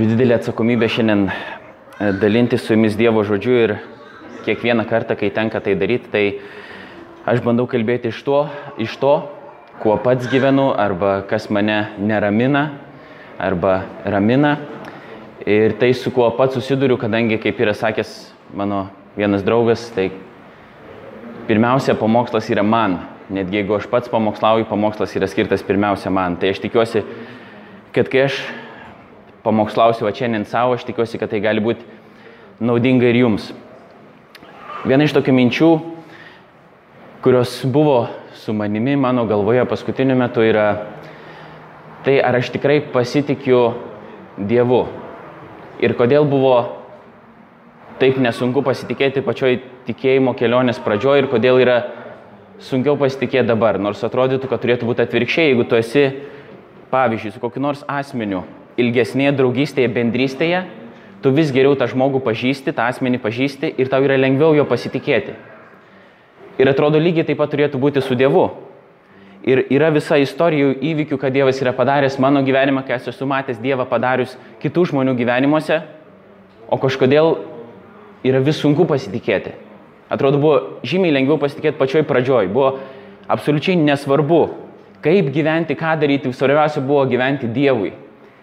Turiu didelį atsakomybę šiandien e, dalinti su jumis Dievo žodžiu ir kiekvieną kartą, kai tenka tai daryti, tai aš bandau kalbėti iš to, iš to, kuo pats gyvenu arba kas mane neramina arba ramina. Ir tai, su kuo pats susiduriu, kadangi, kaip yra sakęs mano vienas draugas, tai pirmiausia, pamokslas yra man. Netgi jeigu aš pats pamokslauju, pamokslas yra skirtas pirmiausia man. Tai aš tikiuosi, kad kai aš pamokslausiu va šiandien savo, aš tikiuosi, kad tai gali būti naudinga ir jums. Viena iš tokių minčių, kurios buvo su manimi mano galvoje paskutiniu metu yra tai, ar aš tikrai pasitikiu Dievu. Ir kodėl buvo taip nesunku pasitikėti pačioj tikėjimo kelionės pradžioje ir kodėl yra sunkiau pasitikėti dabar. Nors atrodytų, kad turėtų būti atvirkščiai, jeigu tu esi, pavyzdžiui, su kokiu nors asmeniu ilgesnėje draugystėje, bendrystėje, tu vis geriau tą žmogų pažįsti, tą asmenį pažįsti ir tau yra lengviau jo pasitikėti. Ir atrodo lygiai taip pat turėtų būti su Dievu. Ir yra visa istorijų įvykių, kad Dievas yra padaręs mano gyvenimą, kai esu matęs Dievą padarius kitų žmonių gyvenimuose, o kažkodėl yra vis sunku pasitikėti. Atrodo, buvo žymiai lengviau pasitikėti pačioj pradžioj. Buvo absoliučiai nesvarbu, kaip gyventi, ką daryti, svarbiausia buvo gyventi Dievui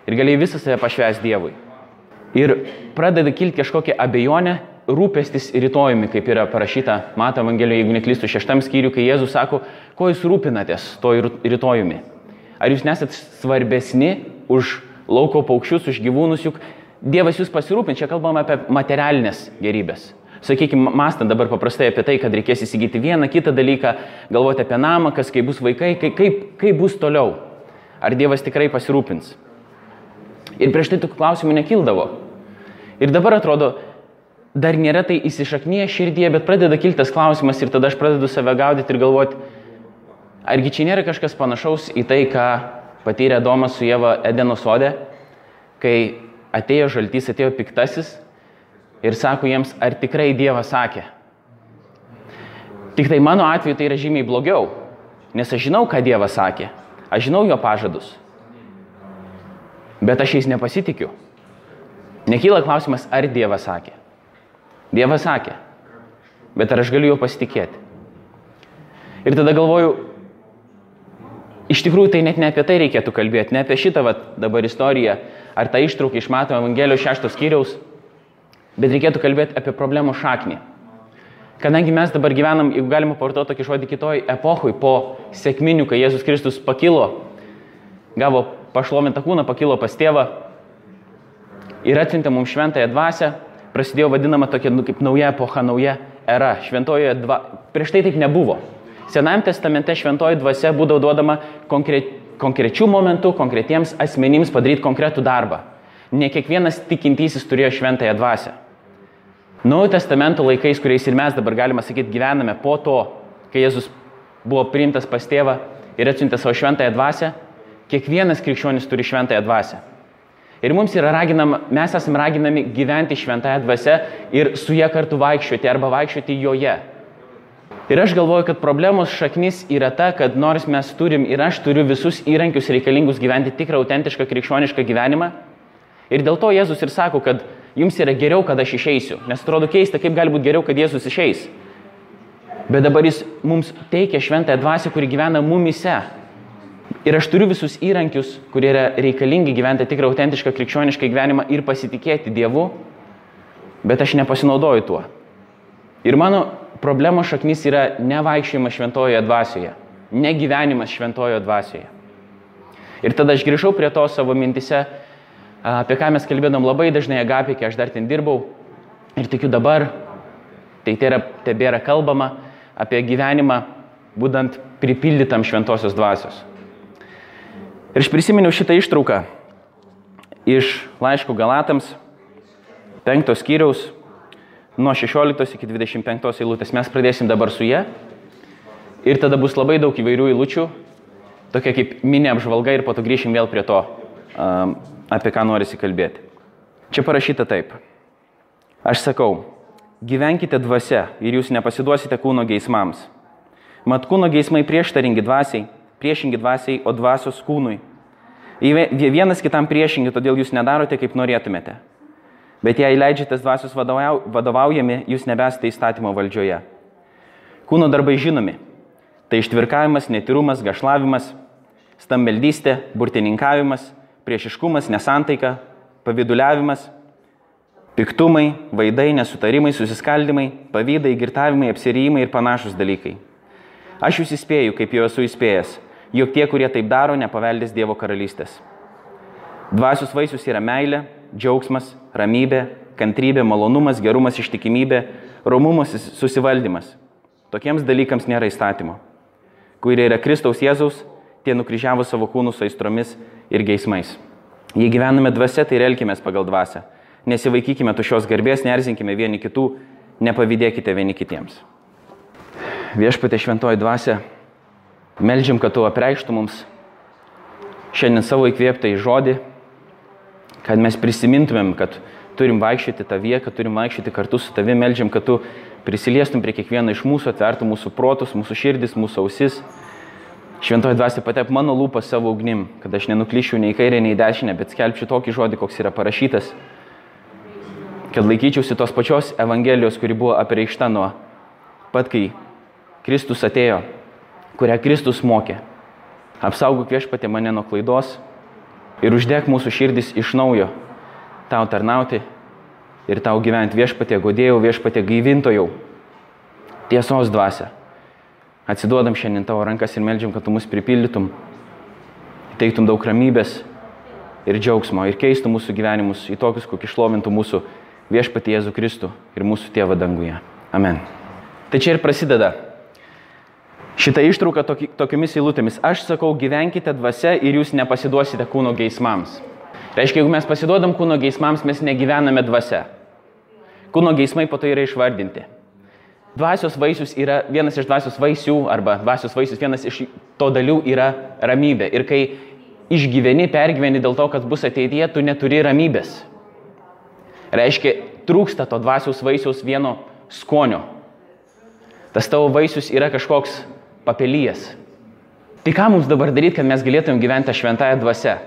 ir galėjai visą save pašvęs Dievui. Ir pradeda kilti kažkokia abejonė, rūpestis rytojumi, kaip yra parašyta Mato Evangelijoje, jeigu neklystu, šeštam skyriui, kai Jėzus sako, ko jūs rūpinatės to rytojumi. Ar jūs nesat svarbesni už lauko paukščius, už gyvūnus, juk Dievas jūs pasirūpins, čia kalbame apie materialinės gerybės. Sakykime, mastant dabar paprastai apie tai, kad reikės įsigyti vieną kitą dalyką, galvoti apie namą, kas kaip bus vaikai, kaip, kaip bus toliau. Ar Dievas tikrai pasirūpins? Ir prieš tai tokių klausimų nekildavo. Ir dabar atrodo, dar nėra tai įsišaknyje širdie, bet pradeda kiltas klausimas ir tada aš pradedu save gaudyti ir galvoti, argi čia nėra kažkas panašaus į tai, ką patyrė Domas su Jėva Edeno sode, kai atėjo žaltys, atėjo piktasis ir sako jiems, ar tikrai Dievas sakė. Tik tai mano atveju tai yra žymiai blogiau, nes aš žinau, ką Dievas sakė, aš žinau jo pažadus bet aš jais nepasitikiu. Nekyla klausimas, ar Dievas sakė. Dievas sakė, bet ar aš galiu jo pasitikėti. Ir tada galvoju, iš tikrųjų tai net ne apie tai reikėtų kalbėti, ne apie šitą vat, dabar istoriją, ar tą ištrauką iš Mato Evangelijos šeštos skyriaus, bet reikėtų kalbėti apie problemų šaknį. Kadangi mes dabar gyvenam, jeigu galima pavartoti tokį žodį kitoj epochoj, po sėkminių, kai Jėzus Kristus pakilo, gavo pašlovintą kūną, pakilo pas tėvą ir atsiuntė mums šventąją dvasę, prasidėjo vadinama tokia nu, kaip nauja epocha, nauja era. Šventojoje dva... Prieš tai taip nebuvo. Senajame testamente šventoji dvasia būdavo duodama konkre... konkrečių momentų, konkretiems asmenims padaryti konkretų darbą. Ne kiekvienas tikintysis turėjo šventąją dvasę. Naujojo testamento laikais, kuriais ir mes dabar galima sakyti gyvename po to, kai Jėzus buvo priimtas pas tėvą ir atsiuntė savo šventąją dvasę, Kiekvienas krikščionis turi šventąją dvasę. Ir mums yra raginama, mes esame raginami gyventi šventąją dvasę ir su ją kartu vaikščioti arba vaikščioti joje. Ir aš galvoju, kad problemos šaknis yra ta, kad nors mes turim ir aš turiu visus įrankius reikalingus gyventi tikrą, autentišką krikščionišką gyvenimą. Ir dėl to Jėzus ir sako, kad jums yra geriau, kad aš išeisiu. Nes atrodo keista, kaip gali būti geriau, kad Jėzus išeis. Bet dabar jis mums teikia šventąją dvasę, kuri gyvena mumise. Ir aš turiu visus įrankius, kurie yra reikalingi gyventi tikrą autentišką krikščionišką gyvenimą ir pasitikėti Dievu, bet aš nepasinaudoju tuo. Ir mano problemos šaknis yra nevaikščiojimas šventojoje dvasioje, negyvenimas šventojoje dvasioje. Ir tada aš grįžau prie to savo mintise, apie ką mes kalbėdom labai dažnai agapė, kai aš dar ten dirbau. Ir tikiu dabar, tai tai yra, tebėra kalbama apie gyvenimą, būdant pripildytam šventosios dvasios. Ir aš prisiminiau šitą ištrauką iš laiško Galatams, 5 skyriaus, nuo 16 iki 25 eilutės. Mes pradėsim dabar su jie. Ir tada bus labai daug įvairių eilučių, tokia kaip mini apžvalga ir po to grįšim vėl prie to, apie ką norisi kalbėti. Čia parašyta taip. Aš sakau, gyvenkite dvasia ir jūs nepasiduosite kūno geismams. Mat kūno geismai prieštaringi dvasiai priešingi dvasiai, o dvasios kūnui. Vienas kitam priešingi, todėl jūs nedarote, kaip norėtumėte. Bet jei leidžiatės dvasios vadovaujami, jūs nebesate įstatymo valdžioje. Kūno darbai žinomi. Tai ištvirkavimas, netirumas, gašlavimas, stambeldystė, burtininkavimas, priešiškumas, nesantaika, paviduliavimas, piktumai, vaidai, nesutarimai, susiskaldimai, pavydai, girtavimai, apsirijimai ir panašus dalykai. Aš jūs įspėju, kaip jau esu įspėjęs, jog tie, kurie taip daro, nepaveldės Dievo karalystės. Dvasios vaisius yra meilė, džiaugsmas, ramybė, kantrybė, malonumas, gerumas, ištikimybė, romumas, susivaldymas. Tokiems dalykams nėra įstatymo. Kurie yra Kristaus Jėzaus, tie nukryžiavo savo kūnus aistromis ir geismais. Jei gyvename dvasia, tai elkime pagal dvasę. Nesivaikykime tušios garbės, nerzinkime vieni kitų, nepavydėkite vieni kitiems. Viešpatė šventoji dvasia, melžiam, kad tu apreikštų mums šiandien savo įkvėptą į žodį, kad mes prisimintumėm, kad turim vaikščioti tavyje, kad turim vaikščioti kartu su tavimi, melžiam, kad tu prisiliestum prie kiekvieno iš mūsų, atvertum mūsų protus, mūsų širdis, mūsų ausis. Šventoji dvasia patep mano lūpą savo ugnim, kad aš nenuklyšiu nei į kairę, nei į dešinę, bet skelbčiau tokį žodį, koks yra parašytas, kad laikyčiausi tos pačios Evangelijos, kuri buvo apreikšta nuo pat, kai Kristus atėjo, kurią Kristus mokė. Apsaugok viešpatė mane nuo klaidos ir uždėk mūsų širdis iš naujo tau tarnauti ir tau gyventi viešpatė godėjau, viešpatė gaivintojau. Tiesos dvasia. Atsiduodam šiandien tavo rankas ir melžiam, kad tu mus pripildytum, teiktum daug ramybės ir džiaugsmo ir keistum mūsų gyvenimus į tokius, kokį šlovintų mūsų viešpatį Jėzų Kristų ir mūsų tėvą danguje. Amen. Tai čia ir prasideda šitą ištrauką tokiamis eilutėmis. Aš sakau, gyvenkite dvasia ir jūs nepasiduosite kūno geismams. Reiškia, jeigu mes pasiduodam kūno geismams, mes negyvename dvasia. Kūno geismai po to yra išvardinti. Dvasios vaisius yra vienas iš dvasios vaisių, arba dvasios vaisius vienas iš to dalių yra ramybė. Ir kai išgyveni, pergyveni dėl to, kad bus ateityje, tu neturi ramybės. Reiškia, trūksta to dvasios vaisiaus vieno skonio. Tas tavo vaisius yra kažkoks papelyjas. Tai ką mums dabar daryti, kad mes galėtumėm gyventi šventąją dvasę?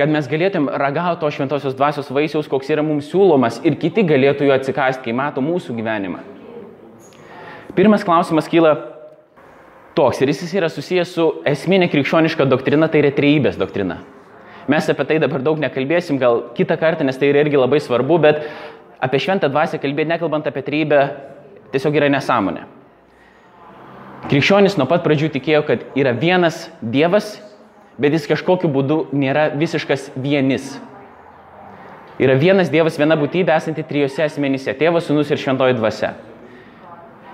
kad mes galėtum ragauti to šventosios dvasios vaisiaus, koks yra mums siūlomas ir kiti galėtų jo atsikasti, kai mato mūsų gyvenimą. Pirmas klausimas kyla toks ir jis yra susijęs su esminė krikščioniška doktrina, tai yra trejybės doktrina. Mes apie tai dabar daug nekalbėsim, gal kitą kartą, nes tai yra irgi labai svarbu, bet apie šventą dvasę kalbėti, nekalbant apie trejybę, tiesiog yra nesąmonė. Krikščionis nuo pat pradžių tikėjo, kad yra vienas Dievas bet jis kažkokiu būdu nėra visiškas vienis. Yra vienas Dievas, viena būtybė esanti trijose asmenyse - tėvas, sunus ir šventoji dvasia.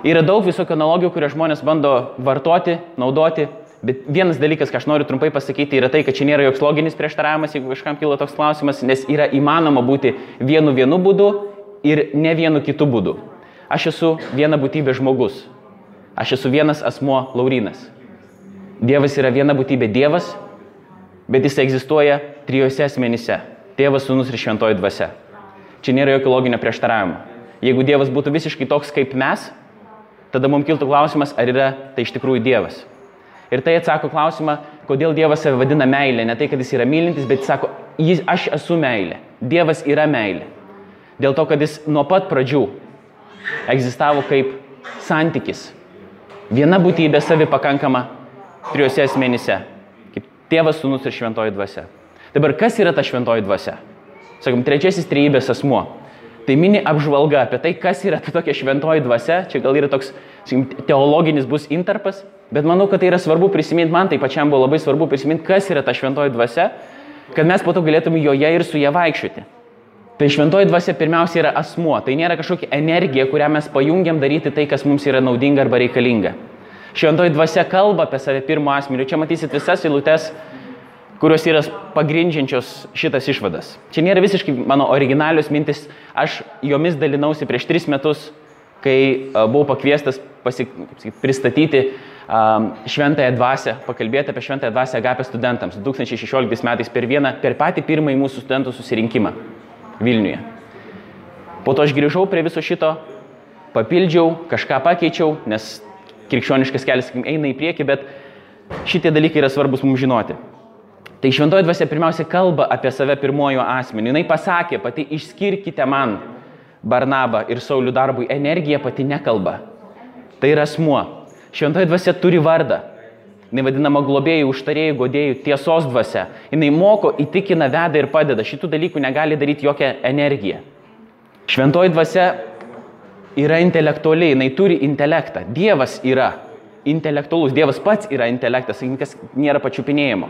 Yra daug visokių analogijų, kurias žmonės bando vartoti, naudoti, bet vienas dalykas, ką aš noriu trumpai pasakyti, yra tai, kad čia nėra joks loginis prieštaravimas, jeigu kažkam kyla toks klausimas, nes yra įmanoma būti vienu vienu būdu ir ne vienu kitu būdu. Aš esu viena būtybė žmogus. Aš esu vienas asmuo Laurinas. Dievas yra viena būtybė Dievas, bet jis egzistuoja trijose asmenyse - tėvas, sūnus ir šventoji dvasia. Čia nėra jokio loginio prieštaravimo. Jeigu Dievas būtų visiškai toks kaip mes, tada mums kiltų klausimas, ar yra tai iš tikrųjų Dievas. Ir tai atsako klausimą, kodėl Dievas save vadina meilė. Ne tai, kad jis yra mylintis, bet jis sako, jis, aš esu meilė. Dievas yra meilė. Dėl to, kad jis nuo pat pradžių egzistavo kaip santykis. Viena būtybė savi pakankama trijose asmenyse Tėvas, Sūnus ir Šventoji Dvasia. Dabar kas yra ta Šventoji Dvasia? Sakom, trečiasis trejybės asmuo. Tai mini apžvalga apie tai, kas yra ta tokia šventoji dvasia. Čia gal yra toks sakim, teologinis bus interpas, bet manau, kad tai yra svarbu prisiminti, man tai pačiam buvo labai svarbu prisiminti, kas yra ta šventoji dvasia, kad mes po to galėtume joje ir su ją vaikščioti. Tai šventoji dvasia pirmiausia yra asmuo, tai nėra kažkokia energija, kurią mes pajungiam daryti tai, kas mums yra naudinga arba reikalinga. Šventoji dvasia kalba apie save pirmo asmeniu. Čia matysit visas eilutes, kurios yra pagrindžiančios šitas išvadas. Čia nėra visiškai mano originalios mintis, aš jomis dalinausi prieš tris metus, kai buvau pakviestas pasik, pristatyti um, šventąją dvasę, pakalbėti apie šventąją dvasę agapę studentams 2016 metais per vieną, per patį pirmąjį mūsų studentų susirinkimą Vilniuje. Po to aš grįžau prie viso šito, papildžiau, kažką pakeičiau, nes krikščioniškas kelias eina į priekį, bet šitie dalykai yra svarbus mums žinoti. Tai šventoji dvasia pirmiausia kalba apie save pirmojo asmenį. Jis pasakė, pati išskirkite man Barnabą ir Saulių darbui. Energija pati nekalba. Tai yra asmuo. Šventoji dvasia turi vardą. Jis vadinama globėjų, užtarėjų, godėjų, tiesos dvasia. Jis moko, įtikina, veda ir padeda. Šitų dalykų negali daryti jokia energija. Šventoji dvasia yra intelektualiai, jinai turi intelektą. Dievas yra intelektualus, Dievas pats yra intelektas, kas nėra pačiupinėjimo.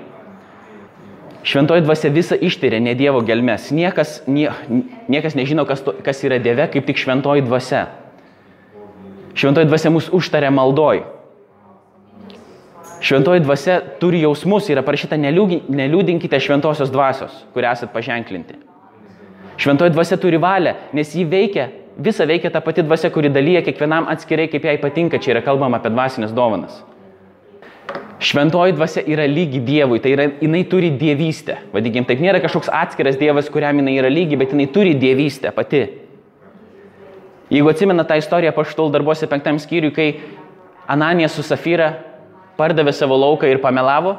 Šventoji dvasia visą ištyrė, ne Dievo gelmes. Niekas, nie, niekas nežino, kas, to, kas yra Dieve, kaip tik šventoji dvasia. Šventoji dvasia mus užtarė maldoj. Šventoji dvasia turi jausmus, yra parašyta, neliūdinkite šventosios dvasios, kurią esat paženklinti. Šventoji dvasia turi valią, nes jį veikia, visa veikia ta pati dvasia, kuri dalyja kiekvienam atskirai, kaip jai patinka, čia yra kalbama apie dvasinės dovanas. Šventoji dvasia yra lygi Dievui, tai yra, jinai turi dievystę. Vadikim, taip nėra kažkoks atskiras Dievas, kuriam jinai yra lygi, bet jinai turi dievystę pati. Jeigu atsimena tą istoriją paštul darbuose penktam skyriui, kai Ananija su Safyra pardavė savo lauką ir pamelavo,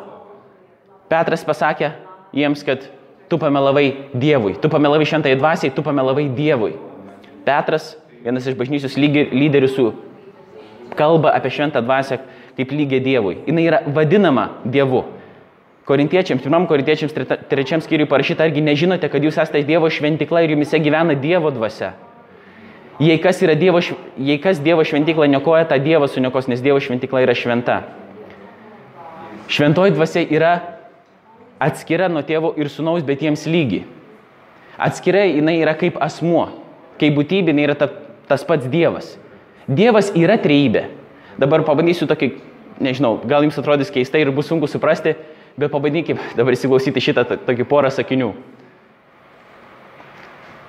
Petras pasakė jiems, kad tu pamelavai Dievui, tu pamelavai šventai dvasiai, tu pamelavai Dievui. Petras, vienas iš bažnyčios lyderių su kalba apie šventą dvasę, kaip lygiai Dievui. Jis yra vadinama Dievu. Korintiečiams, pirmam korintiečiams trečiam skyriui parašyta, argi nežinote, kad jūs esate Dievo šventikla ir jumise gyvena Dievo dvasia. Jei kas, dievo, jei kas Dievo šventikla nekoja, tą Dievas suniokos, nes Dievo šventikla yra šventa. Šventoji dvasia yra atskira nuo tėvo ir sunaus, bet jiems lygi. Atskirai jinai yra kaip asmuo, kaip būtybė jinai yra ta, tas pats Dievas. Dievas yra trejybė. Dabar pabandysiu tokį nežinau, gal jums atrodys keistai ir bus sunku suprasti, bet pabandykim dabar įsiklausyti šitą tokį porą sakinių.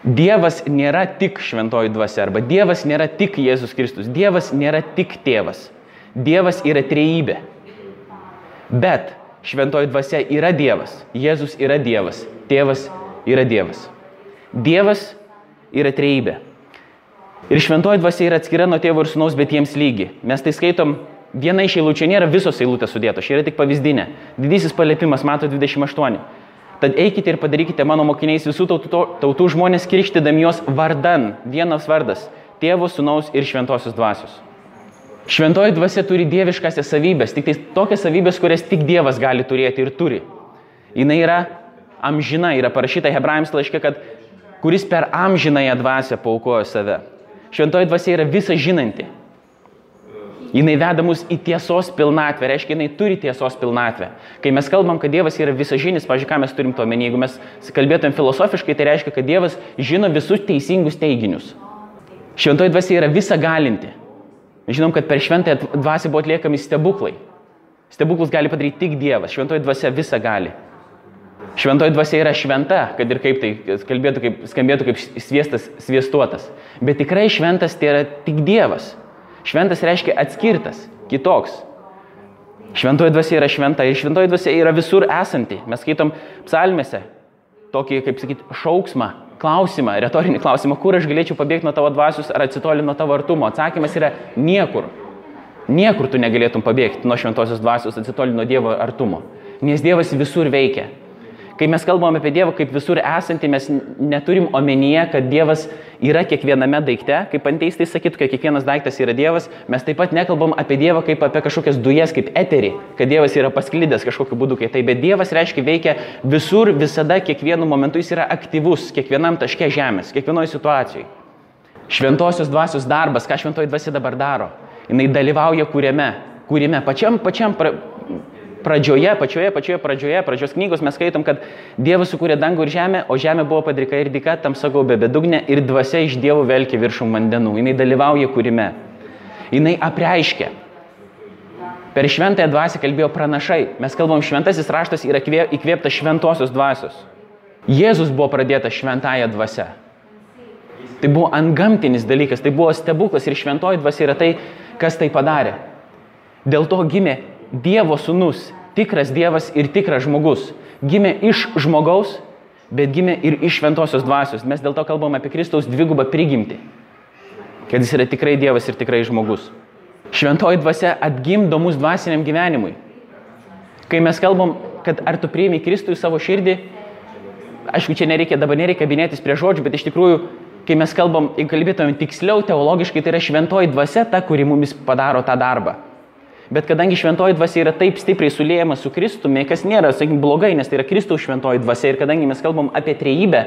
Dievas nėra tik šventoji dvasia, arba Dievas nėra tik Jėzus Kristus, Dievas nėra tik tėvas, Dievas yra trejybė. Bet šventoji dvasia yra Dievas, Jėzus yra Dievas, tėvas yra Dievas. Dievas yra trejybė. Ir šventoji dvasia yra atskira nuo tėvo ir sunaus, bet jiems lygi. Mes tai skaitom Viena iš eilučių nėra visos eilutės sudėtos, čia yra tik pavyzdinė. Didysis palėpimas, mato 28. Tad eikite ir padarykite mano mokiniais visų tautų, tautų žmonės krikštydami juos vardan, vienas vardas - tėvo, sunaus ir šventosios dvasios. Šventoji dvasia turi dieviškasias savybės, tik tai tokias savybės, kurias tik Dievas gali turėti ir turi. Jis yra amžina, yra parašyta Hebrajams laiške, kad kuris per amžinąją dvasę paukojo save. Šventoji dvasia yra visa žinanti. Jinai veda mus į tiesos pilnatvę, reiškia, jinai turi tiesos pilnatvę. Kai mes kalbam, kad Dievas yra visažinis, pažiūrėk, ką mes turim to menį, jeigu mes kalbėtum filosofiškai, tai reiškia, kad Dievas žino visus teisingus teiginius. Šventoji dvasia yra visa galinti. Žinom, kad per šventąją dvasę buvo atliekami stebuklai. Stebuklus gali padaryti tik Dievas, šventoji dvasia visa gali. Šventoji dvasia yra šventa, kad ir kaip tai kalbėtų, kaip, skambėtų kaip sviestas, sviestuotas. Bet tikrai šventas tai yra tik Dievas. Šventas reiškia atskirtas, kitoks. Šventoji dvasia yra šventa ir šventoji dvasia yra visur esanti. Mes skaitom psalmėse tokį, kaip sakyti, šauksmą, klausimą, retorinį klausimą, kur aš galėčiau pabėgti nuo tavo dvasios ar atsitolti nuo tavo artumo. Atsakymas yra niekur. Niekur tu negalėtum pabėgti nuo šventosios dvasios, atsitolti nuo Dievo artumo. Nes Dievas visur veikia. Kai mes kalbam apie Dievą kaip visur esantį, mes neturim omenyje, kad Dievas yra kiekviename daikte, kaip anteistai sakytų, kad kiekvienas daiktas yra Dievas, mes taip pat nekalbam apie Dievą kaip apie kažkokias dujas, kaip eterį, kad Dievas yra pasklydęs kažkokiu būdu, kai tai, bet Dievas reiškia veikia visur, visada, kiekvienu momentu jis yra aktyvus, kiekvienam taške žemės, kiekvienoje situacijoje. Šventosios dvasios darbas, ką šventoji dvasia dabar daro, jinai dalyvauja kūrime, kūrime, pačiam, pačiam pra, pradžioje, pačioje, pačioje pradžioje, pradžios knygos mes skaitom, kad Dievas sukūrė dangų ir žemę, o žemė buvo padrika ir dika, tam sakau be bedugnė ir dvasia iš Dievo velkia viršum vandenų. Jis dalyvauja kūrime. Jis apreiškia. Per šventąją dvasę kalbėjo pranašai. Mes kalbam, šventasis raštas yra įkvėptas šventosios dvasios. Jėzus buvo pradėtas šventąją dvasę. Tai buvo antgamtinis dalykas, tai buvo stebuklas ir šventoji dvasia yra tai, kas tai padarė. Dėl to gimė Dievo sūnus, tikras Dievas ir tikras žmogus. Gimė iš žmogaus, bet gimė ir iš šventosios dvasios. Mes dėl to kalbam apie Kristaus dvigubą prigimtį. Kad jis yra tikrai Dievas ir tikrai žmogus. Šventoji dvasia atgimdo mus dvasiniam gyvenimui. Kai mes kalbam, kad ar tu priimi Kristų į savo širdį, aišku, čia nereikia dabar nereikia kabinėtis prie žodžių, bet iš tikrųjų, kai mes kalbam, jeigu kalbėtumėm tiksliau, teologiškai, tai yra šventoji dvasia ta, kuri mumis padaro tą darbą. Bet kadangi šventoji dvasia yra taip stipriai sulėjama su Kristumi, kas nėra, sakykime, blogai, nes tai yra Kristaus šventoji dvasia ir kadangi mes kalbam apie trejybę,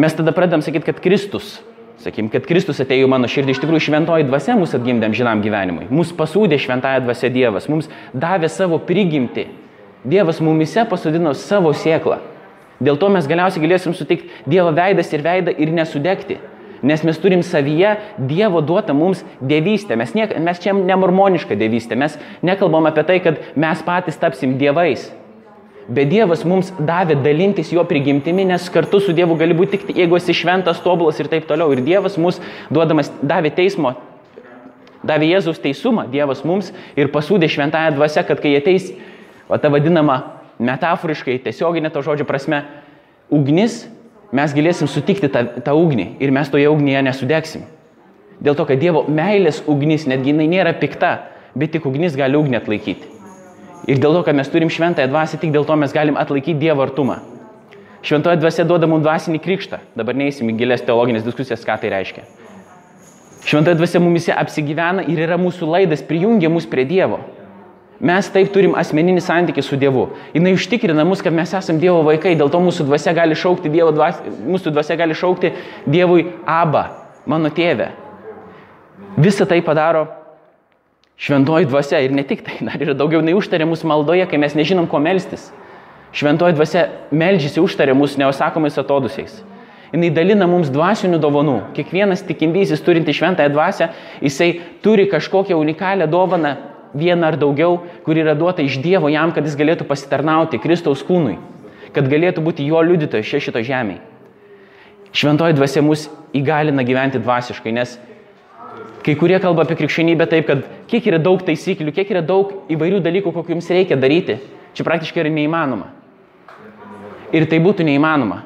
mes tada pradedam sakyti, kad Kristus, sakykime, kad Kristus atėjo į mano širdį, iš tikrųjų šventoji dvasia mus atgimdėm žinam gyvenimui. Mūsų pasūdė šventąją dvasia Dievas, mums davė savo prigimti. Dievas mumise pasodino savo sieklą. Dėl to mes galiausiai galėsim sutikti Dievo veidas ir veidą ir nesudegti. Nes mes turim savyje Dievo duotą mums dievystę. Mes, niek, mes čia nemormoniška dievystė. Mes nekalbam apie tai, kad mes patys tapsim dievais. Bet Dievas mums davė dalintis jo prigimtimi, nes kartu su Dievu gali būti tik, jeigu esi šventas, tobulas ir taip toliau. Ir Dievas mums duodamas, davė teismo, davė Jėzaus teisumą, Dievas mums ir pasūdė šventąją dvasę, kad kai ateis, o ta vadinama metaforiškai, tiesioginė to žodžio prasme, ugnis, mes galėsim sutikti tą, tą ugnį ir mes toje ugnyje nesudegsim. Dėl to, kad Dievo meilės ugnis, netgi jinai nėra pikta, bet tik ugnis gali ugnį atlaikyti. Ir dėl to, kad mes turim šventąją dvasę, tik dėl to mes galim atlaikyti Dievo artumą. Šventoji dvasia duoda mums dvasinį krikštą. Dabar neįsim į gilės teologinės diskusijas, ką tai reiškia. Šventoji dvasia mumise apsigyvena ir yra mūsų laidas, prijungia mus prie Dievo. Mes taip turim asmeninį santykį su Dievu. Jis užtikrina mus, kad mes esame Dievo vaikai, dėl to mūsų dvasia gali šaukti, Dievo dvasia, mūsų dvasia gali šaukti Dievui Abba, mano tėvė. Visą tai padaro šventoji dvasia ir ne tik tai, dar yra daugiau nei užtarė mūsų maldoje, kai mes nežinom, ko melstis. Šventoji dvasia melžiasi užtarė mūsų neusakomais atodusiais. Jis dalina mums dvasinių dovanų. Kiekvienas tikintysis turinti šventąją dvasę, jisai turi kažkokią unikalią dovaną vieną ar daugiau, kur yra duota iš Dievo jam, kad jis galėtų pasitarnauti Kristaus kūnui, kad galėtų būti jo liudytojas šia šito žemėje. Šventoji dvasia mus įgalina gyventi dvasiškai, nes kai kurie kalba apie krikščionybę taip, kad kiek yra daug taisyklių, kiek yra daug įvairių dalykų, kokių jums reikia daryti, čia praktiškai yra neįmanoma. Ir tai būtų neįmanoma,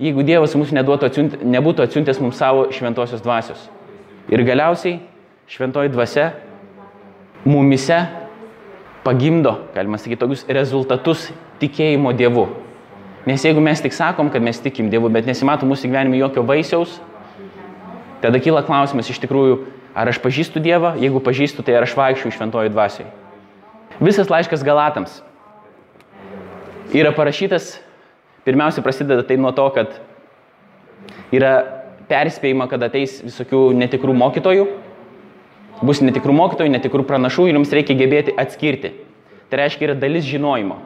jeigu Dievas mums atsiunt, nebūtų atsiuntęs mums savo šventosios dvasios. Ir galiausiai šventoji dvasia mumise pagimdo, galima sakyti, tokius rezultatus tikėjimo Dievu. Nes jeigu mes tik sakom, kad mes tikim Dievu, bet nesimato mūsų gyvenime jokio vaisiaus, tada kyla klausimas iš tikrųjų, ar aš pažįstu Dievą, jeigu pažįstu, tai ar aš vaikščiau šventojų dvasiai. Visas laiškas Galatams yra parašytas, pirmiausia prasideda tai nuo to, kad yra perspėjama, kad ateis visokių netikrų mokytojų, Bus netikrų mokytojų, netikrų pranašų ir jums reikia gebėti atskirti. Tai reiškia, yra dalis žinojimo.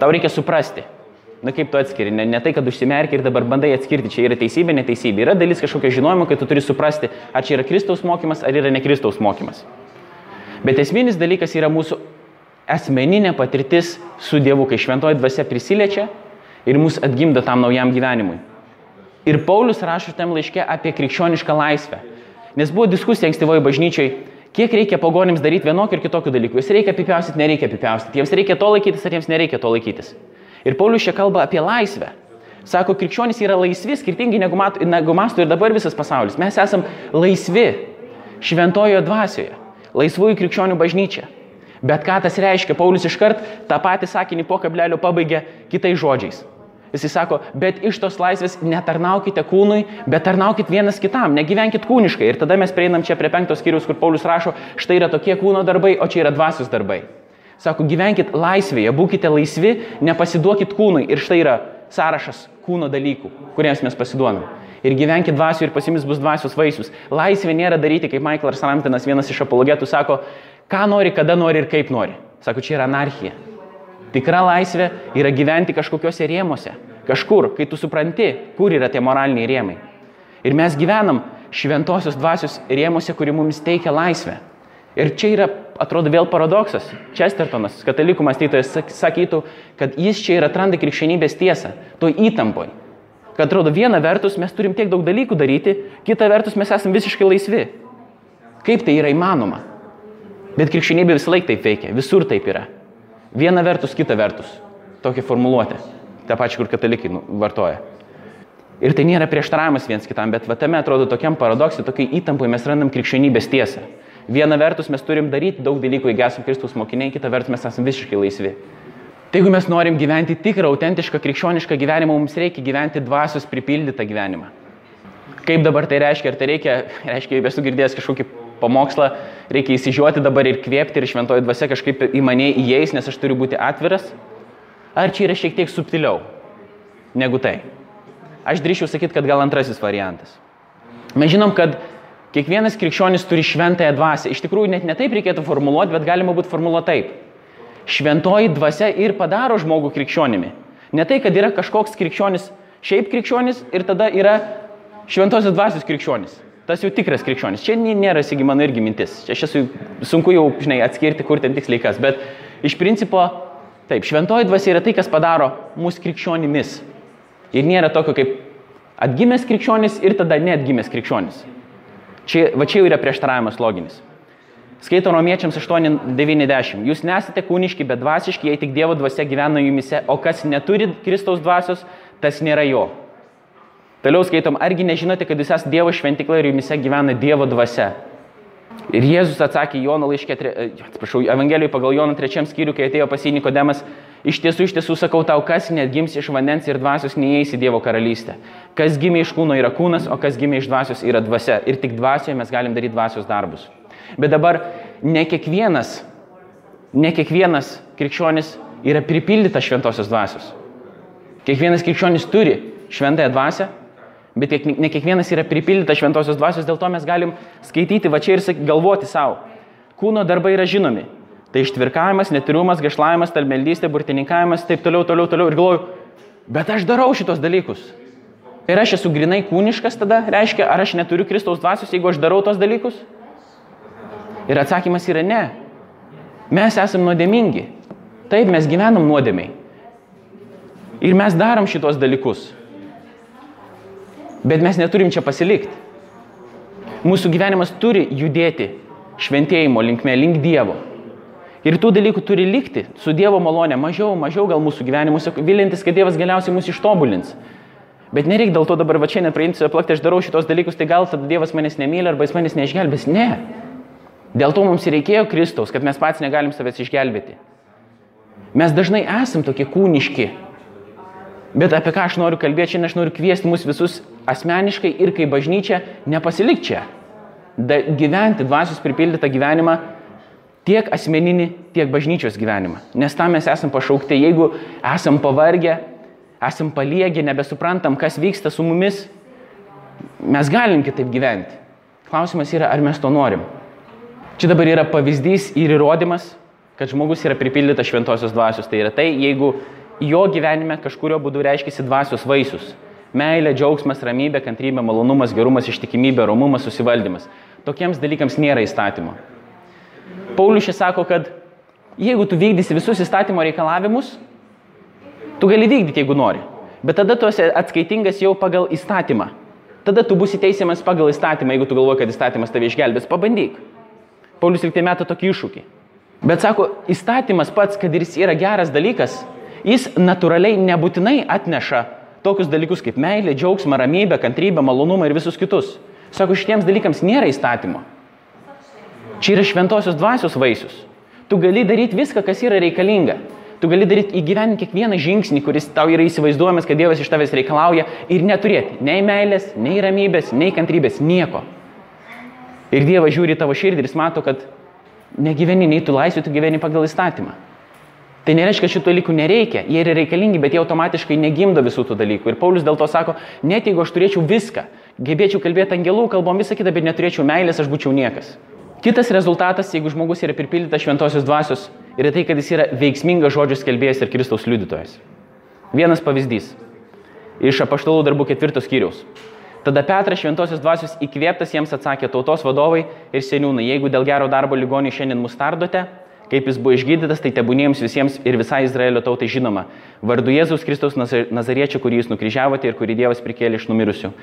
Tau reikia suprasti. Na kaip tu atskiri, ne, ne tai, kad užsimerki ir dabar bandai atskirti, čia yra teisybė, neteisybė. Yra dalis kažkokio žinojimo, kai tu turi suprasti, ar čia yra Kristaus mokymas, ar yra ne Kristaus mokymas. Bet esminis dalykas yra mūsų asmeninė patirtis su Dievu, kai šventoji dvasia prisiliečia ir mus atgimdo tam naujam gyvenimui. Ir Paulius rašo tam laiške apie krikščionišką laisvę. Nes buvo diskusija ankstyvoji bažnyčiai, kiek reikia pagonims daryti vienokių ir kitokių dalykų. Jis reikia apipiaustyti, nereikia apipiaustyti. Jiems reikia to laikytis, ar jiems nereikia to laikytis. Ir Paulius čia kalba apie laisvę. Sako, krikščionys yra laisvi, skirtingi negu, mat, negu mastų ir dabar visas pasaulis. Mes esame laisvi šventojo dvasioje, laisvųjų krikščionių bažnyčia. Bet ką tas reiškia, Paulius iškart tą patį sakinį po kablelio pabaigė kitais žodžiais. Jis sako, bet iš tos laisvės netarnaukite kūnui, bet tarnaukit vienas kitam, negyvenkit kūniškai. Ir tada mes prieinam čia prie penktos skyrius, kur Paulius rašo, štai yra tokie kūno darbai, o čia yra dvasios darbai. Sako, gyvenkit laisvėje, būkite laisvi, nepasiduokit kūnui. Ir štai yra sąrašas kūno dalykų, kuriems mes pasiduodam. Ir gyvenkit dvasių ir pasimis bus dvasios vaisius. Laisvė nėra daryti, kaip Michaelas Ramtinas, vienas iš apologetų, sako, ką nori, kada nori ir kaip nori. Sako, čia yra anarchija. Tikra laisvė yra gyventi kažkokiuose rėmuose. Kažkur, kai tu supranti, kur yra tie moraliniai rėmai. Ir mes gyvenam šventosios dvasios rėmuose, kuri mums teikia laisvę. Ir čia yra, atrodo, vėl paradoksas. Chestertonas, katalikų mąstytojas, sakytų, kad jis čia ir atranda krikščionybės tiesą, to įtampoj. Kad atrodo, viena vertus mes turim tiek daug dalykų daryti, kita vertus mes esame visiškai laisvi. Kaip tai yra įmanoma? Bet krikščionybė visą laiką taip veikia, visur taip yra. Viena vertus, kita vertus. Tokia formuluotė. Ta pačia, kur katalikai nu, vartoja. Ir tai nėra prieštaravimas viens kitam, bet va tame atrodo tokiam paradoksui, tokiai įtampai mes randam krikščionybės tiesą. Viena vertus mes turim daryti daug dalykų, jeigu esame Kristaus mokiniai, kita vertus mes esame visiškai laisvi. Tai jeigu mes norim gyventi tikrą, autentišką, krikščionišką gyvenimą, mums reikia gyventi dvasios pripildytą gyvenimą. Kaip dabar tai reiškia? Ar tai reikia, reiškia, esu girdėjęs kažkokį pamokslą, reikia įsižiūrėti dabar ir kvėpti ir šventoji dvasia kažkaip į mane įeis, nes aš turiu būti atviras? Ar čia yra šiek tiek subtiliau negu tai? Aš drįšiau sakyti, kad gal antrasis variantas. Mes žinom, kad kiekvienas krikščionis turi šventąją dvasę. Iš tikrųjų, net ne taip reikėtų formuluoti, bet galima būtų formuluoti taip. Šventoji dvasia ir padaro žmogų krikščionimi. Ne tai, kad yra kažkoks krikščionis, šiaip krikščionis ir tada yra šventosios dvasios krikščionis. Tas jau tikras krikščionis. Čia nėra, sigi mano irgi mintis. Čia aš esu sunku jau, žinai, atskirti, kur ten tiksliai kas. Bet iš principo, taip, šventoji dvasia yra tai, kas padaro mūsų krikščionimis. Ir nėra tokio kaip atgimęs krikščionis ir tada neatgimęs krikščionis. Čia, va čia jau yra prieštaravimas loginis. Skaito romiečiams 8.90. Jūs nesate kūniški, bet dvasiški, jei tik Dievo dvasia gyvena jumise, o kas neturi Kristaus dvasios, tas nėra jo. Toliau skaitom, argi nežinote, kad jūs esate Dievo šventikla ir jumise gyvena Dievo dvasia. Ir Jėzus atsakė Jono laiškė, atsiprašau, Evangelijoje pagal Jono trečiam skyriui, kai atėjo pas jį Nikodemas, Iš tiesų, iš tiesų sakau tau, kas net gims iš vandens ir dvasios neįeis į Dievo karalystę. Kas gimė iš kūno yra kūnas, o kas gimė iš dvasios yra dvasia. Ir tik dvasioje mes galim daryti dvasios darbus. Bet dabar ne kiekvienas, ne kiekvienas krikščionis yra pripildytas šventosios dvasios. Kiekvienas krikščionis turi šventąją dvasę, bet ne kiekvienas yra pripildytas šventosios dvasios, dėl to mes galim skaityti va čia ir galvoti savo. Kūno darbai yra žinomi, Tai ištvirkavimas, netirumas, gašlavimas, talmeldystė, burtininkavimas, taip toliau, toliau, toliau. Ir galvoju, bet aš darau šitos dalykus. Ir aš esu grinai kūniškas tada, reiškia, ar aš neturiu Kristaus dvasios, jeigu aš darau tos dalykus? Ir atsakymas yra ne. Mes esame nuodėmingi. Taip, mes gyvenam nuodėmiai. Ir mes darom šitos dalykus. Bet mes neturim čia pasilikti. Mūsų gyvenimas turi judėti šventėjimo linkme, link Dievo. Ir tų dalykų turi likti su Dievo malonė mažiau, mažiau gal mūsų gyvenimuose, vilintis, kad Dievas galiausiai mus ištobulins. Bet nereikia dėl to dabar va čia nepraimti, plakti, aš darau šitos dalykus, tai gal tada Dievas manęs nemyli arba jis manęs neišgelbės. Ne. Dėl to mums reikėjo Kristaus, kad mes pats negalim savęs išgelbėti. Mes dažnai esam tokie kūniški. Bet apie ką aš noriu kalbėti, šiandien aš noriu kviesti mus visus asmeniškai ir kaip bažnyčia nepasilikti čia. Da, gyventi dvasios pripildytą gyvenimą tiek asmeninį, tiek bažnyčios gyvenimą. Nes tam mes esam pašaukti, jeigu esam pavargę, esam paliegę, nebesuprantam, kas vyksta su mumis, mes galim kitaip gyventi. Klausimas yra, ar mes to norim. Čia dabar yra pavyzdys ir įrodymas, kad žmogus yra pripildytas šventosios dvasios. Tai yra tai, jeigu jo gyvenime kažkurio būdu reiškiasi dvasios vaisius. Meilė, džiaugsmas, ramybė, kantrybė, malonumas, gerumas, ištikimybė, romumas, susivaldymas. Tokiems dalykams nėra įstatymo. Paulius čia sako, kad jeigu tu vykdysi visus įstatymo reikalavimus, tu gali vykdyti, jeigu nori. Bet tada tu esi atskaitingas jau pagal įstatymą. Tada tu būsi teisiamas pagal įstatymą, jeigu tu galvoji, kad įstatymas tave išgelbės. Pabandyk. Paulius liktai metą tokį iššūkį. Bet sako, įstatymas pats, kad ir jis yra geras dalykas, jis natūraliai nebūtinai atneša tokius dalykus kaip meilė, džiaugsmą, ramybę, kantrybę, malonumą ir visus kitus. Sako, šitiems dalykams nėra įstatymo. Čia yra šventosios dvasios vaisius. Tu gali daryti viską, kas yra reikalinga. Tu gali daryti įgyveninti kiekvieną žingsnį, kuris tau yra įsivaizduojamas, kad Dievas iš tavęs reikalauja ir neturėti nei meilės, nei ramybės, nei kantrybės, nieko. Ir Dievas žiūri tavo širdį ir jis mato, kad negyveni nei tu laisvė, tu gyveni pagal įstatymą. Tai nereiškia, šitų dalykų nereikia, jie yra reikalingi, bet jie automatiškai negimdo visų tų dalykų. Ir Paulius dėl to sako, net jeigu aš turėčiau viską, gebėčiau kalbėti angelų kalbom visą kitą, bet neturėčiau meilės, aš būčiau niekas. Kitas rezultatas, jeigu žmogus yra pripildytas šventosios dvasios, yra tai, kad jis yra veiksmingas žodžio skelbėjas ir Kristaus liudytojas. Vienas pavyzdys iš apaštalų darbų ketvirtos skyriaus. Tada Petras šventosios dvasios įkvėptas jiems atsakė tautos vadovai ir seniūnai, jeigu dėl gero darbo ligonių šiandien mus tardote, kaip jis buvo išgydytas, tai tebūniems visiems ir visai Izraelio tautai žinoma. Vardu Jėzaus Kristaus Nazariečio, kurį jūs nukryžiavote ir kurį Dievas prikėlė iš numirusių.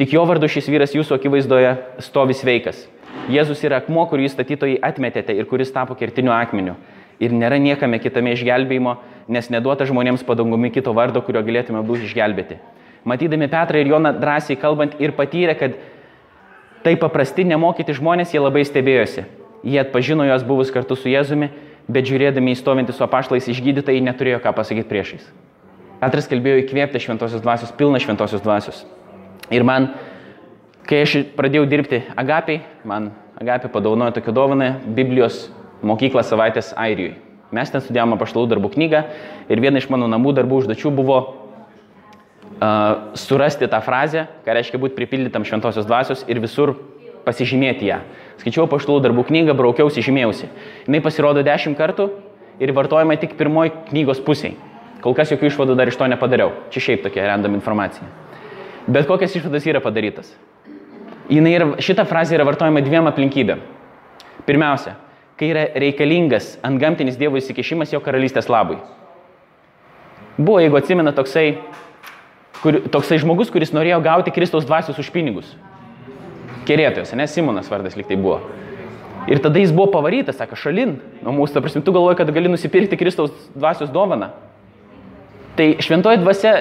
Tik jo vardu šis vyras jūsų akivaizdoje stovi sveikas. Jėzus yra akmuo, kurį jūs statytojai atmetėte ir kuris tapo kertiniu akmeniu. Ir nėra niekame kitame išgelbėjimo, nes neduota žmonėms padangumi kito vardo, kurio galėtume būti išgelbėti. Matydami Petrą ir Joną drąsiai kalbant ir patyrę, kad tai paprasti nemokyti žmonės, jie labai stebėjosi. Jie atpažino juos buvus kartu su Jėzumi, bet žiūrėdami į stovintį su apaštalais išgydytai neturėjo ką pasakyti priešais. Petras kalbėjo įkvėpti šventosios dvasios, pilną šventosios dvasios. Ir man, kai aš pradėjau dirbti Agapiai, man Agapė padaunojo tokią dovaną Biblijos mokyklą savaitės Airijoje. Mes ten studijavome paštalų darbų knygą ir viena iš mano namų darbų užduočių buvo uh, surasti tą frazę, ką reiškia būti pripildytam šventosios dvasios ir visur pasižymėti ją. Skaičiau paštalų darbų knygą, braukiausi, žymėjausi. Jis pasirodo dešimt kartų ir vartojama tik pirmoji knygos pusiai. Kol kas jokių išvadų dar iš to nepadariau. Čia šiaip tokia random informacija. Bet kokias išvadas yra padarytas? Yra, šita frazė yra vartojama dviem aplinkybėm. Pirmiausia, kai yra reikalingas antgamtinis Dievo įsikešimas jo karalystės labui. Buvo, jeigu atsimena, toksai, kur, toksai žmogus, kuris norėjo gauti Kristaus dvasios už pinigus. Kerėtojas, ne Simonas vardas liktai buvo. Ir tada jis buvo pavarytas, sako, šalin nuo mūsų, ta prasme, tu galvoji, kad gali nusipirkti Kristaus dvasios dovaną. Tai šventoji dvasia,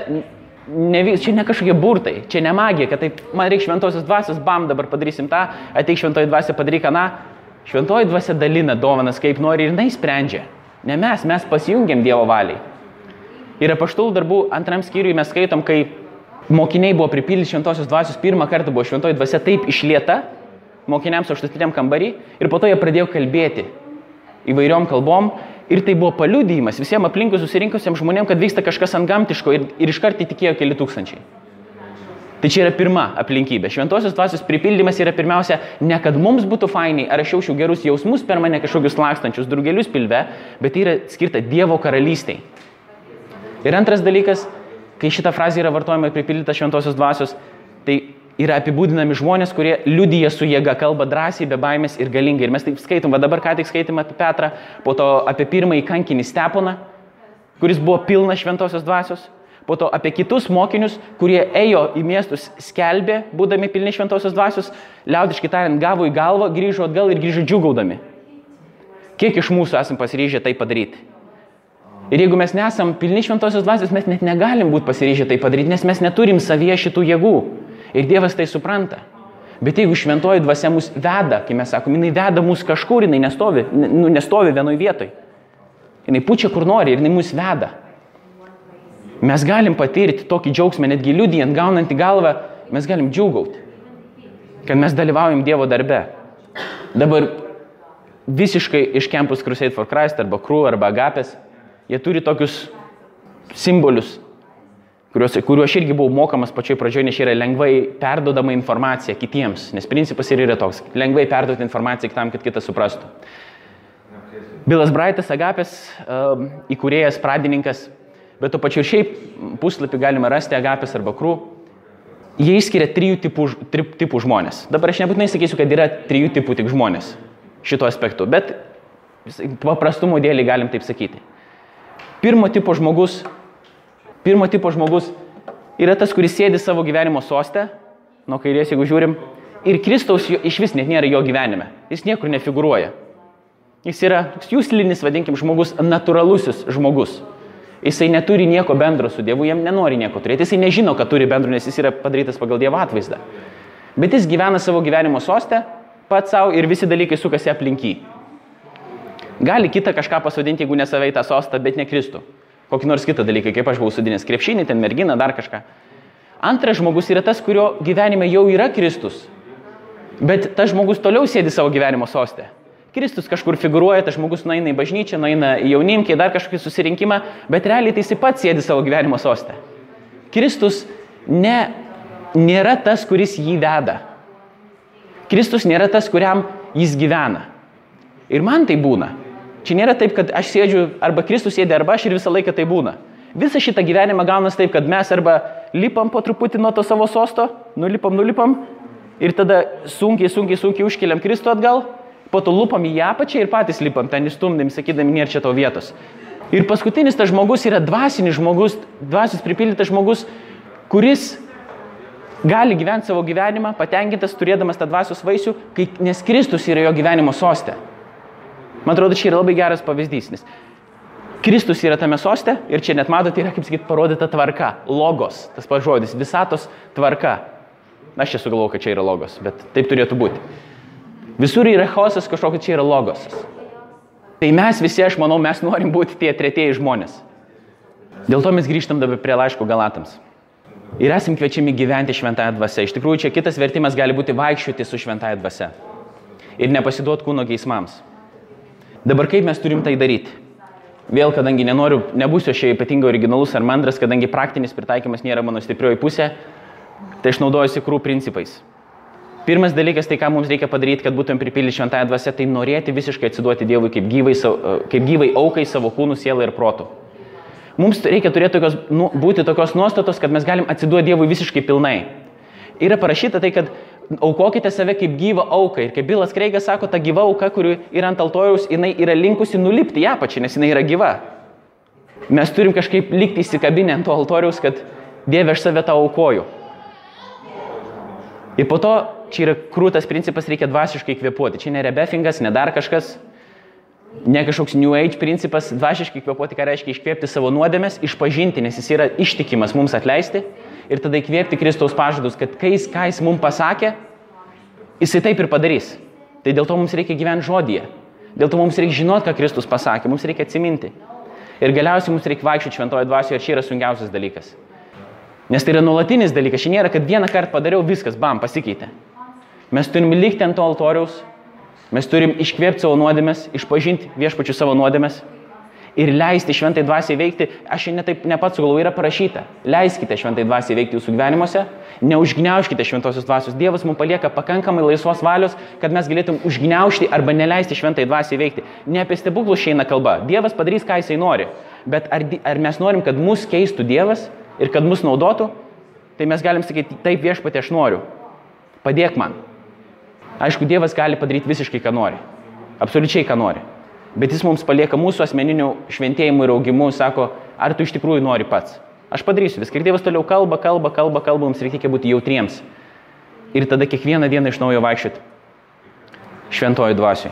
ne, čia ne kažkokie burtai, čia ne magija, kad taip, man reikia šventosios dvasios, bam, dabar padarysim tą, ateik šventoji dvasia, padaryk aną. Šventoji dvasia dalina dovanas kaip nori ir jinai sprendžia. Ne mes, mes pasijungiam Dievo valiai. Ir apaštalų darbų antram skyriui mes skaitom, kai mokiniai buvo pripildyti šventosios dvasios, pirmą kartą buvo šventoji dvasia taip išlieta mokiniams aštuntiniam kambarį ir po to jie pradėjo kalbėti įvairiom kalbom Ir tai buvo paliudijimas visiems aplinkui susirinkusiems žmonėms, kad vyksta kažkas antgamtiško ir, ir iš karto įtikėjo keli tūkstančiai. Tai čia yra pirma aplinkybė. Šventosios dvasios pripildymas yra pirmiausia ne kad mums būtų fainiai, ar aš jaučiau gerus jausmus per mane kažkokius lakstančius drugelius pilve, bet tai yra skirta Dievo karalystiai. Ir antras dalykas, kai šita frazė yra vartojama pripildyta šventosios dvasios, tai yra apibūdinami žmonės, kurie liudyja su jėga, kalba drąsiai, be baimės ir galingai. Ir mes taip skaitom, va dabar ką tik skaitėme apie Petrą, po to apie pirmąjį kankinį Steponą, kuris buvo pilnas šventosios dvasios, po to apie kitus mokinius, kurie ėjo į miestus, skelbė, būdami pilni šventosios dvasios, liaudiškai tariant, gavo į galvą, grįžo atgal ir grįžo džiugaudami. Kiek iš mūsų esam pasiryžę tai padaryti? Ir jeigu mes nesam pilni šventosios dvasios, mes net negalim būti pasiryžę tai padaryti, nes mes neturim savyje šitų jėgų. Ir Dievas tai supranta. Bet jeigu šventoji dvasia mus veda, kai mes sakom, jinai veda mus kažkur, jinai nestovi, nu, nestovi vienoje vietoje. Jinai pučia kur nori ir jinai mus veda. Mes galim patirti tokį džiaugsmą, netgi liudijant, gaunant į galvą, mes galim džiūgauti, kad mes dalyvaujam Dievo darbe. Dabar visiškai iš Campus Crusade for Christ arba Crew arba Agapės, jie turi tokius simbolius kuriuos, kuriuo aš irgi buvau mokamas pačioj pradžioje, nes yra lengvai perdodama informacija kitiems, nes principas ir yra toks - lengvai perduoti informaciją kitam, kad kitas suprastų. Bilas Braitas Agapės, um, įkūrėjas, pradininkas, bet to pačiu ir šiaip puslapį galima rasti Agapės arba Krū. Jie išskiria trijų tipų, tri, tipų žmonės. Dabar aš nebūtinai sakysiu, kad yra trijų tipų tik žmonės šito aspektu, bet paprastumo dėlį galim taip sakyti. Pirmo tipo žmogus Pirmo tipo žmogus yra tas, kuris sėdi savo gyvenimo sostę, nuo kairės, jeigu žiūrim, ir Kristaus jo, iš vis net nėra jo gyvenime. Jis niekur nefiguruoja. Jis yra jūslinis, vadinkim, žmogus, natūralusis žmogus. Jisai neturi nieko bendro su Dievu, jam nenori nieko turėti, jisai nežino, kad turi bendro, nes jis yra padarytas pagal Dievo atvaizdą. Bet jis gyvena savo gyvenimo sostę, pats savo ir visi dalykai sukasi aplinky. Gali kitą kažką pasodinti, jeigu ne savai tą sostą, bet ne Kristų kokį nors kitą dalyką, kaip aš buvau sudinęs krepšinį, ten merginą, dar kažką. Antras žmogus yra tas, kurio gyvenime jau yra Kristus. Bet tas žmogus toliau sėdi savo gyvenimo sostę. Kristus kažkur figuruoja, tas žmogus nueina į bažnyčią, nueina į jaunimkį, dar kažkokį susirinkimą, bet realiai tai jis pats sėdi savo gyvenimo sostę. Kristus ne, nėra tas, kuris jį veda. Kristus nėra tas, kuriam jis gyvena. Ir man tai būna. Čia nėra taip, kad aš sėdžiu arba Kristus sėdė, arba aš ir visą laiką tai būna. Visą šitą gyvenimą gaunas taip, kad mes arba lipam po truputį nuo to savo sosto, nulipam, nulipam ir tada sunkiai, sunkiai, sunkiai užkeliam Kristų atgal, po to lupam į apačią ir patys lipam ten įstumdami, sakydami, nėra čia to vietos. Ir paskutinis tas žmogus yra dvasinis žmogus, dvasis pripildytas žmogus, kuris gali gyventi savo gyvenimą patenkintas, turėdamas tą dvasios vaisių, kai, nes Kristus yra jo gyvenimo sostė. Man atrodo, čia yra labai geras pavyzdys, nes Kristus yra tame soste ir čia net matote, yra, kaip sakyt, parodyta tvarka, logos, tas pats žodis, visatos tvarka. Aš čia sugalvoju, kad čia yra logos, bet taip turėtų būti. Visur yra chaosas, kažkokia čia yra logosas. Tai mes visi, aš manau, mes norim būti tie tretieji žmonės. Dėl to mes grįžtam dabar prie laiško galatams. Ir esam kviečiami gyventi šventąją dvasę. Iš tikrųjų, čia kitas vertimas gali būti vaikščioti su šventąją dvasę. Ir nepasiduoti kūno geismams. Dabar kaip mes turim tai daryti? Vėl, kadangi nenoriu, nebūsiu aš ypatingai originalus ar mandras, kadangi praktinis pritaikymas nėra mano stiprioji pusė, tai aš naudojuosi krū principais. Pirmas dalykas, tai ką mums reikia padaryti, kad būtum pripildyti šventąją dvasę, tai norėti visiškai atsiduoti Dievui kaip gyvai, kaip gyvai aukai savo kūnų, sielą ir protų. Mums reikia turėti tokios, nu, būti tokios nuostatos, kad mes galim atsiduoti Dievui visiškai pilnai. Yra parašyta tai, kad aukokite save kaip gyvą auką. Ir kaip Bilas Kreigas sako, ta gyva auka, kuri yra ant altoriaus, jinai yra linkusi nulipti ją pačią, nes jinai yra gyva. Mes turim kažkaip likti įsikabinę ant to altoriaus, kad Dieve aš save tau aukoju. Ir po to čia yra krūtas principas, reikia dvasiškai kvepuoti. Čia ne rebefingas, ne dar kažkas, ne kažkoks New Age principas, dvasiškai kvepuoti, ką reiškia iškvėpti savo nuodėmės, išpažinti, nes jis yra ištikimas mums atleisti ir tada įkvėpti Kristaus pažadus, kad kai jis, ką jis mums pasakė, jisai taip ir padarys. Tai dėl to mums reikia gyventi žodyje. Dėl to mums reikia žinoti, ką Kristus pasakė, mums reikia atsiminti. Ir galiausiai mums reikia vaikščioti šventoje dvasioje ir čia yra sunkiausias dalykas. Nes tai yra nuolatinis dalykas. Šiandien nėra, kad vieną kartą padariau, viskas, bam, pasikeitė. Mes turim likti ant to altoriaus, mes turim iškvėpti savo nuodėmės, išpažinti viešpačių savo nuodėmės ir leisti šventai dvasiai veikti. Aš šiandien taip ne pats sugalvoju, yra parašyta. Leiskite šventai dvasiai veikti jūsų gyvenimuose, neužgniaužkite šventosios dvasios. Dievas mums palieka pakankamai laisvos valios, kad mes galėtum užgniaužti arba neleisti šventai dvasiai veikti. Ne apie stebuklus šiandien kalba. Dievas padarys, ką jisai nori. Bet ar, ar mes norim, kad mus keistų Dievas? ir kad mus naudotų, tai mes galim sakyti, taip viešpatė aš noriu, padėk man. Aišku, Dievas gali padaryti visiškai, ką nori. Absoliučiai, ką nori. Bet jis mums palieka mūsų asmeninių šventėjimų ir augimų, sako, ar tu iš tikrųjų nori pats. Aš padarysiu viską. Ir Dievas toliau kalba, kalba, kalba, kalba, mums reikia būti jautriems. Ir tada kiekvieną dieną iš naujo vaikščioti šventoji dvasioj.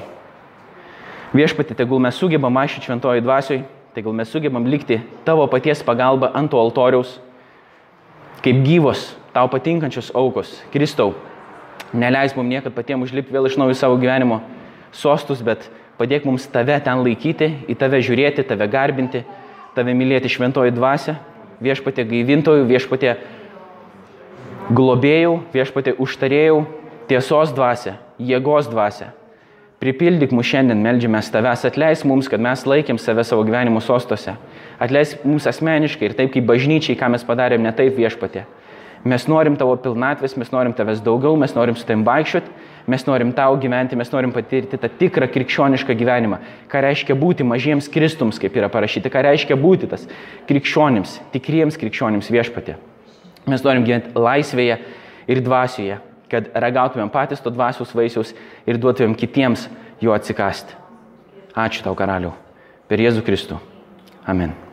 Viešpati, tegul mes sugebam mašyti šventoji dvasioj, gal mes sugebam likti tavo paties pagalba ant to altoriaus, kaip gyvos, tau patinkančios aukos. Kristau, neleis mums niekad patiems užlipti vėl iš naujo savo gyvenimo sostus, bet padėk mums tave ten laikyti, į tave žiūrėti, tave garbinti, tave mylėti šventoji dvasia, viešpatė gaivintojų, viešpatė globėjų, viešpatė užtarėjų, tiesos dvasia, jėgos dvasia. Pripildyk mus šiandien, melžiamės tavęs, atleis mums, kad mes laikėm save savo gyvenimo sostose. Atleis mums asmeniškai ir taip kaip bažnyčiai, ką mes padarėm ne taip viešpatė. Mes norim tavo pilnatvės, mes norim tavęs daugiau, mes norim su tavim vaikščioti, mes norim tau gyventi, mes norim patirti tą tikrą krikščionišką gyvenimą. Ką reiškia būti mažiems kristums, kaip yra parašyta, ką reiškia būti tas krikščionims, tikriems krikščionims viešpatė. Mes norim gyventi laisvėje ir dvasioje kad ragautumėm patys to dvasios vaisiaus ir duotumėm kitiems jo atsikasti. Ačiū tau, karaliau, per Jėzų Kristų. Amen.